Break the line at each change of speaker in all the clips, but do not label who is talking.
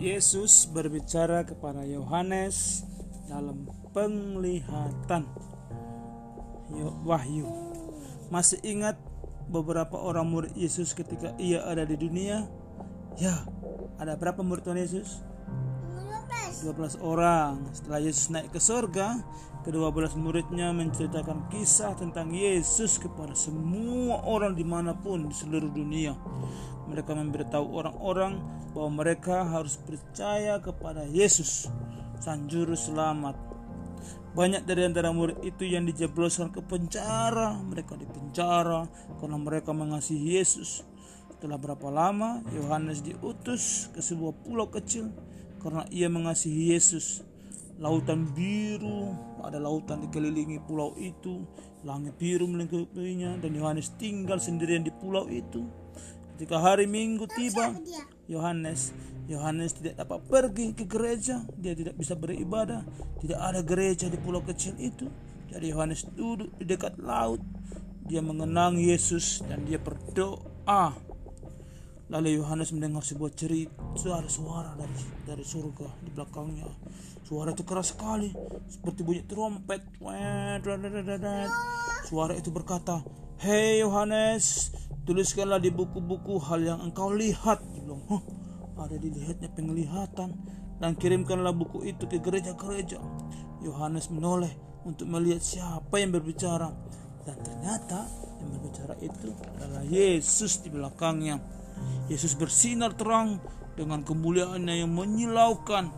Yesus berbicara kepada Yohanes dalam penglihatan Wahyu. Masih ingat beberapa orang murid Yesus ketika ia ada di dunia? Ya, ada berapa murid Tuhan Yesus? 12 orang. Setelah Yesus naik ke surga, kedua belas muridnya menceritakan kisah tentang Yesus kepada semua orang di mana pun di seluruh dunia. Mereka memberitahu orang-orang bahwa mereka harus percaya kepada Yesus, Sang Juru Selamat. Banyak dari antara murid itu yang dijebloskan ke penjara. Mereka dipenjara karena mereka mengasihi Yesus. Setelah berapa lama, Yohanes diutus ke sebuah pulau kecil karena ia mengasihi Yesus. Lautan biru, ada lautan dikelilingi pulau itu, langit biru melingkupinya dan Yohanes tinggal sendirian di pulau itu. Ketika hari Minggu tiba, Yohanes Yohanes tidak dapat pergi ke gereja, dia tidak bisa beribadah, tidak ada gereja di pulau kecil itu. Jadi Yohanes duduk di dekat laut, dia mengenang Yesus dan dia berdoa Lalu Yohanes mendengar sebuah cerita suara-suara dari dari surga di belakangnya. Suara itu keras sekali, seperti bunyi trompet. Suara itu berkata, Hei Yohanes, tuliskanlah di buku-buku hal yang engkau lihat. Dia bilang, huh, ada dilihatnya penglihatan dan kirimkanlah buku itu ke gereja-gereja. Yohanes menoleh untuk melihat siapa yang berbicara dan ternyata yang berbicara itu adalah Yesus di belakangnya. Yesus bersinar terang dengan kemuliaannya yang menyilaukan.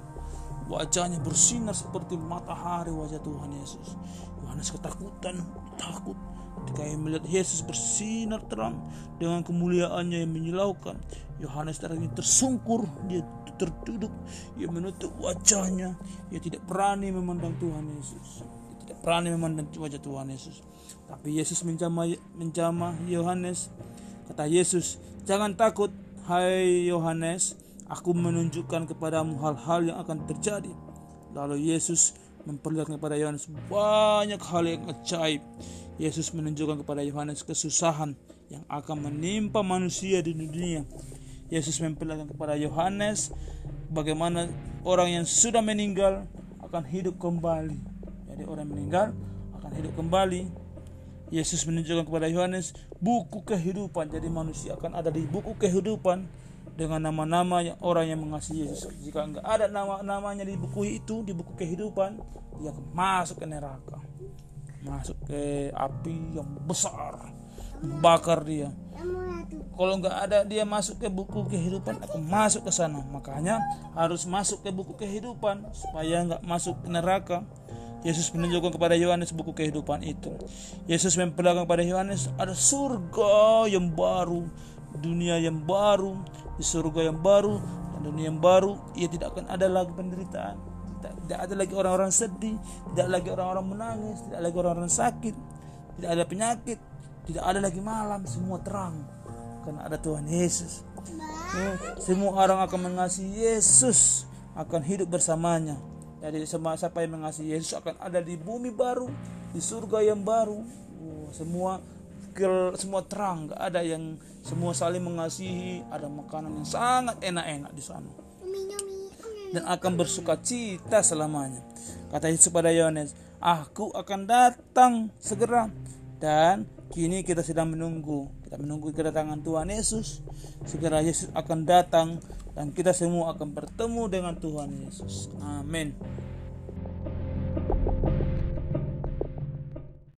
Wajahnya bersinar seperti matahari wajah Tuhan Yesus. Yohanes ketakutan, takut ketika ia melihat Yesus bersinar terang dengan kemuliaannya yang menyilaukan. Yohanes terakhir tersungkur, dia terduduk, ia menutup wajahnya, ia tidak berani memandang Tuhan Yesus. Ia tidak berani memandang wajah Tuhan Yesus. Tapi Yesus menjamah menjamah Yohanes. Kata Yesus, Jangan takut, hai Yohanes, aku menunjukkan kepadamu hal-hal yang akan terjadi. Lalu Yesus memperlihatkan kepada Yohanes banyak hal yang ajaib. Yesus menunjukkan kepada Yohanes kesusahan yang akan menimpa manusia di dunia. Yesus memperlihatkan kepada Yohanes bagaimana orang yang sudah meninggal akan hidup kembali. Jadi orang meninggal akan hidup kembali Yesus menunjukkan kepada Yohanes buku kehidupan. Jadi manusia akan ada di buku kehidupan dengan nama-nama yang orang yang mengasihi Yesus. Jika enggak ada nama-namanya di buku itu, di buku kehidupan, dia akan masuk ke neraka. Masuk ke api yang besar, bakar dia. Kalau enggak ada dia masuk ke buku kehidupan akan masuk ke sana. Makanya harus masuk ke buku kehidupan supaya enggak masuk ke neraka. Yesus menunjukkan kepada Yohanes buku kehidupan itu. Yesus memperlihatkan kepada Yohanes ada surga yang baru, dunia yang baru, di surga yang baru dan dunia yang baru, ia tidak akan ada lagi penderitaan, tidak, tidak ada lagi orang-orang sedih, tidak lagi orang-orang menangis, tidak lagi orang-orang sakit, tidak ada penyakit, tidak ada lagi malam, semua terang karena ada Tuhan Yesus. Ya, semua orang akan mengasihi Yesus, akan hidup bersamanya. Jadi semua siapa yang mengasihi Yesus akan ada di bumi baru, di surga yang baru. Oh, semua semua terang, gak ada yang semua saling mengasihi, ada makanan yang sangat enak-enak di sana. Dan akan bersuka cita selamanya. Kata Yesus pada Yohanes, Aku akan datang segera dan kini kita sedang menunggu. Kita menunggu kedatangan Tuhan Yesus. Segera Yesus akan datang dan kita semua akan bertemu dengan Tuhan Yesus. Amin.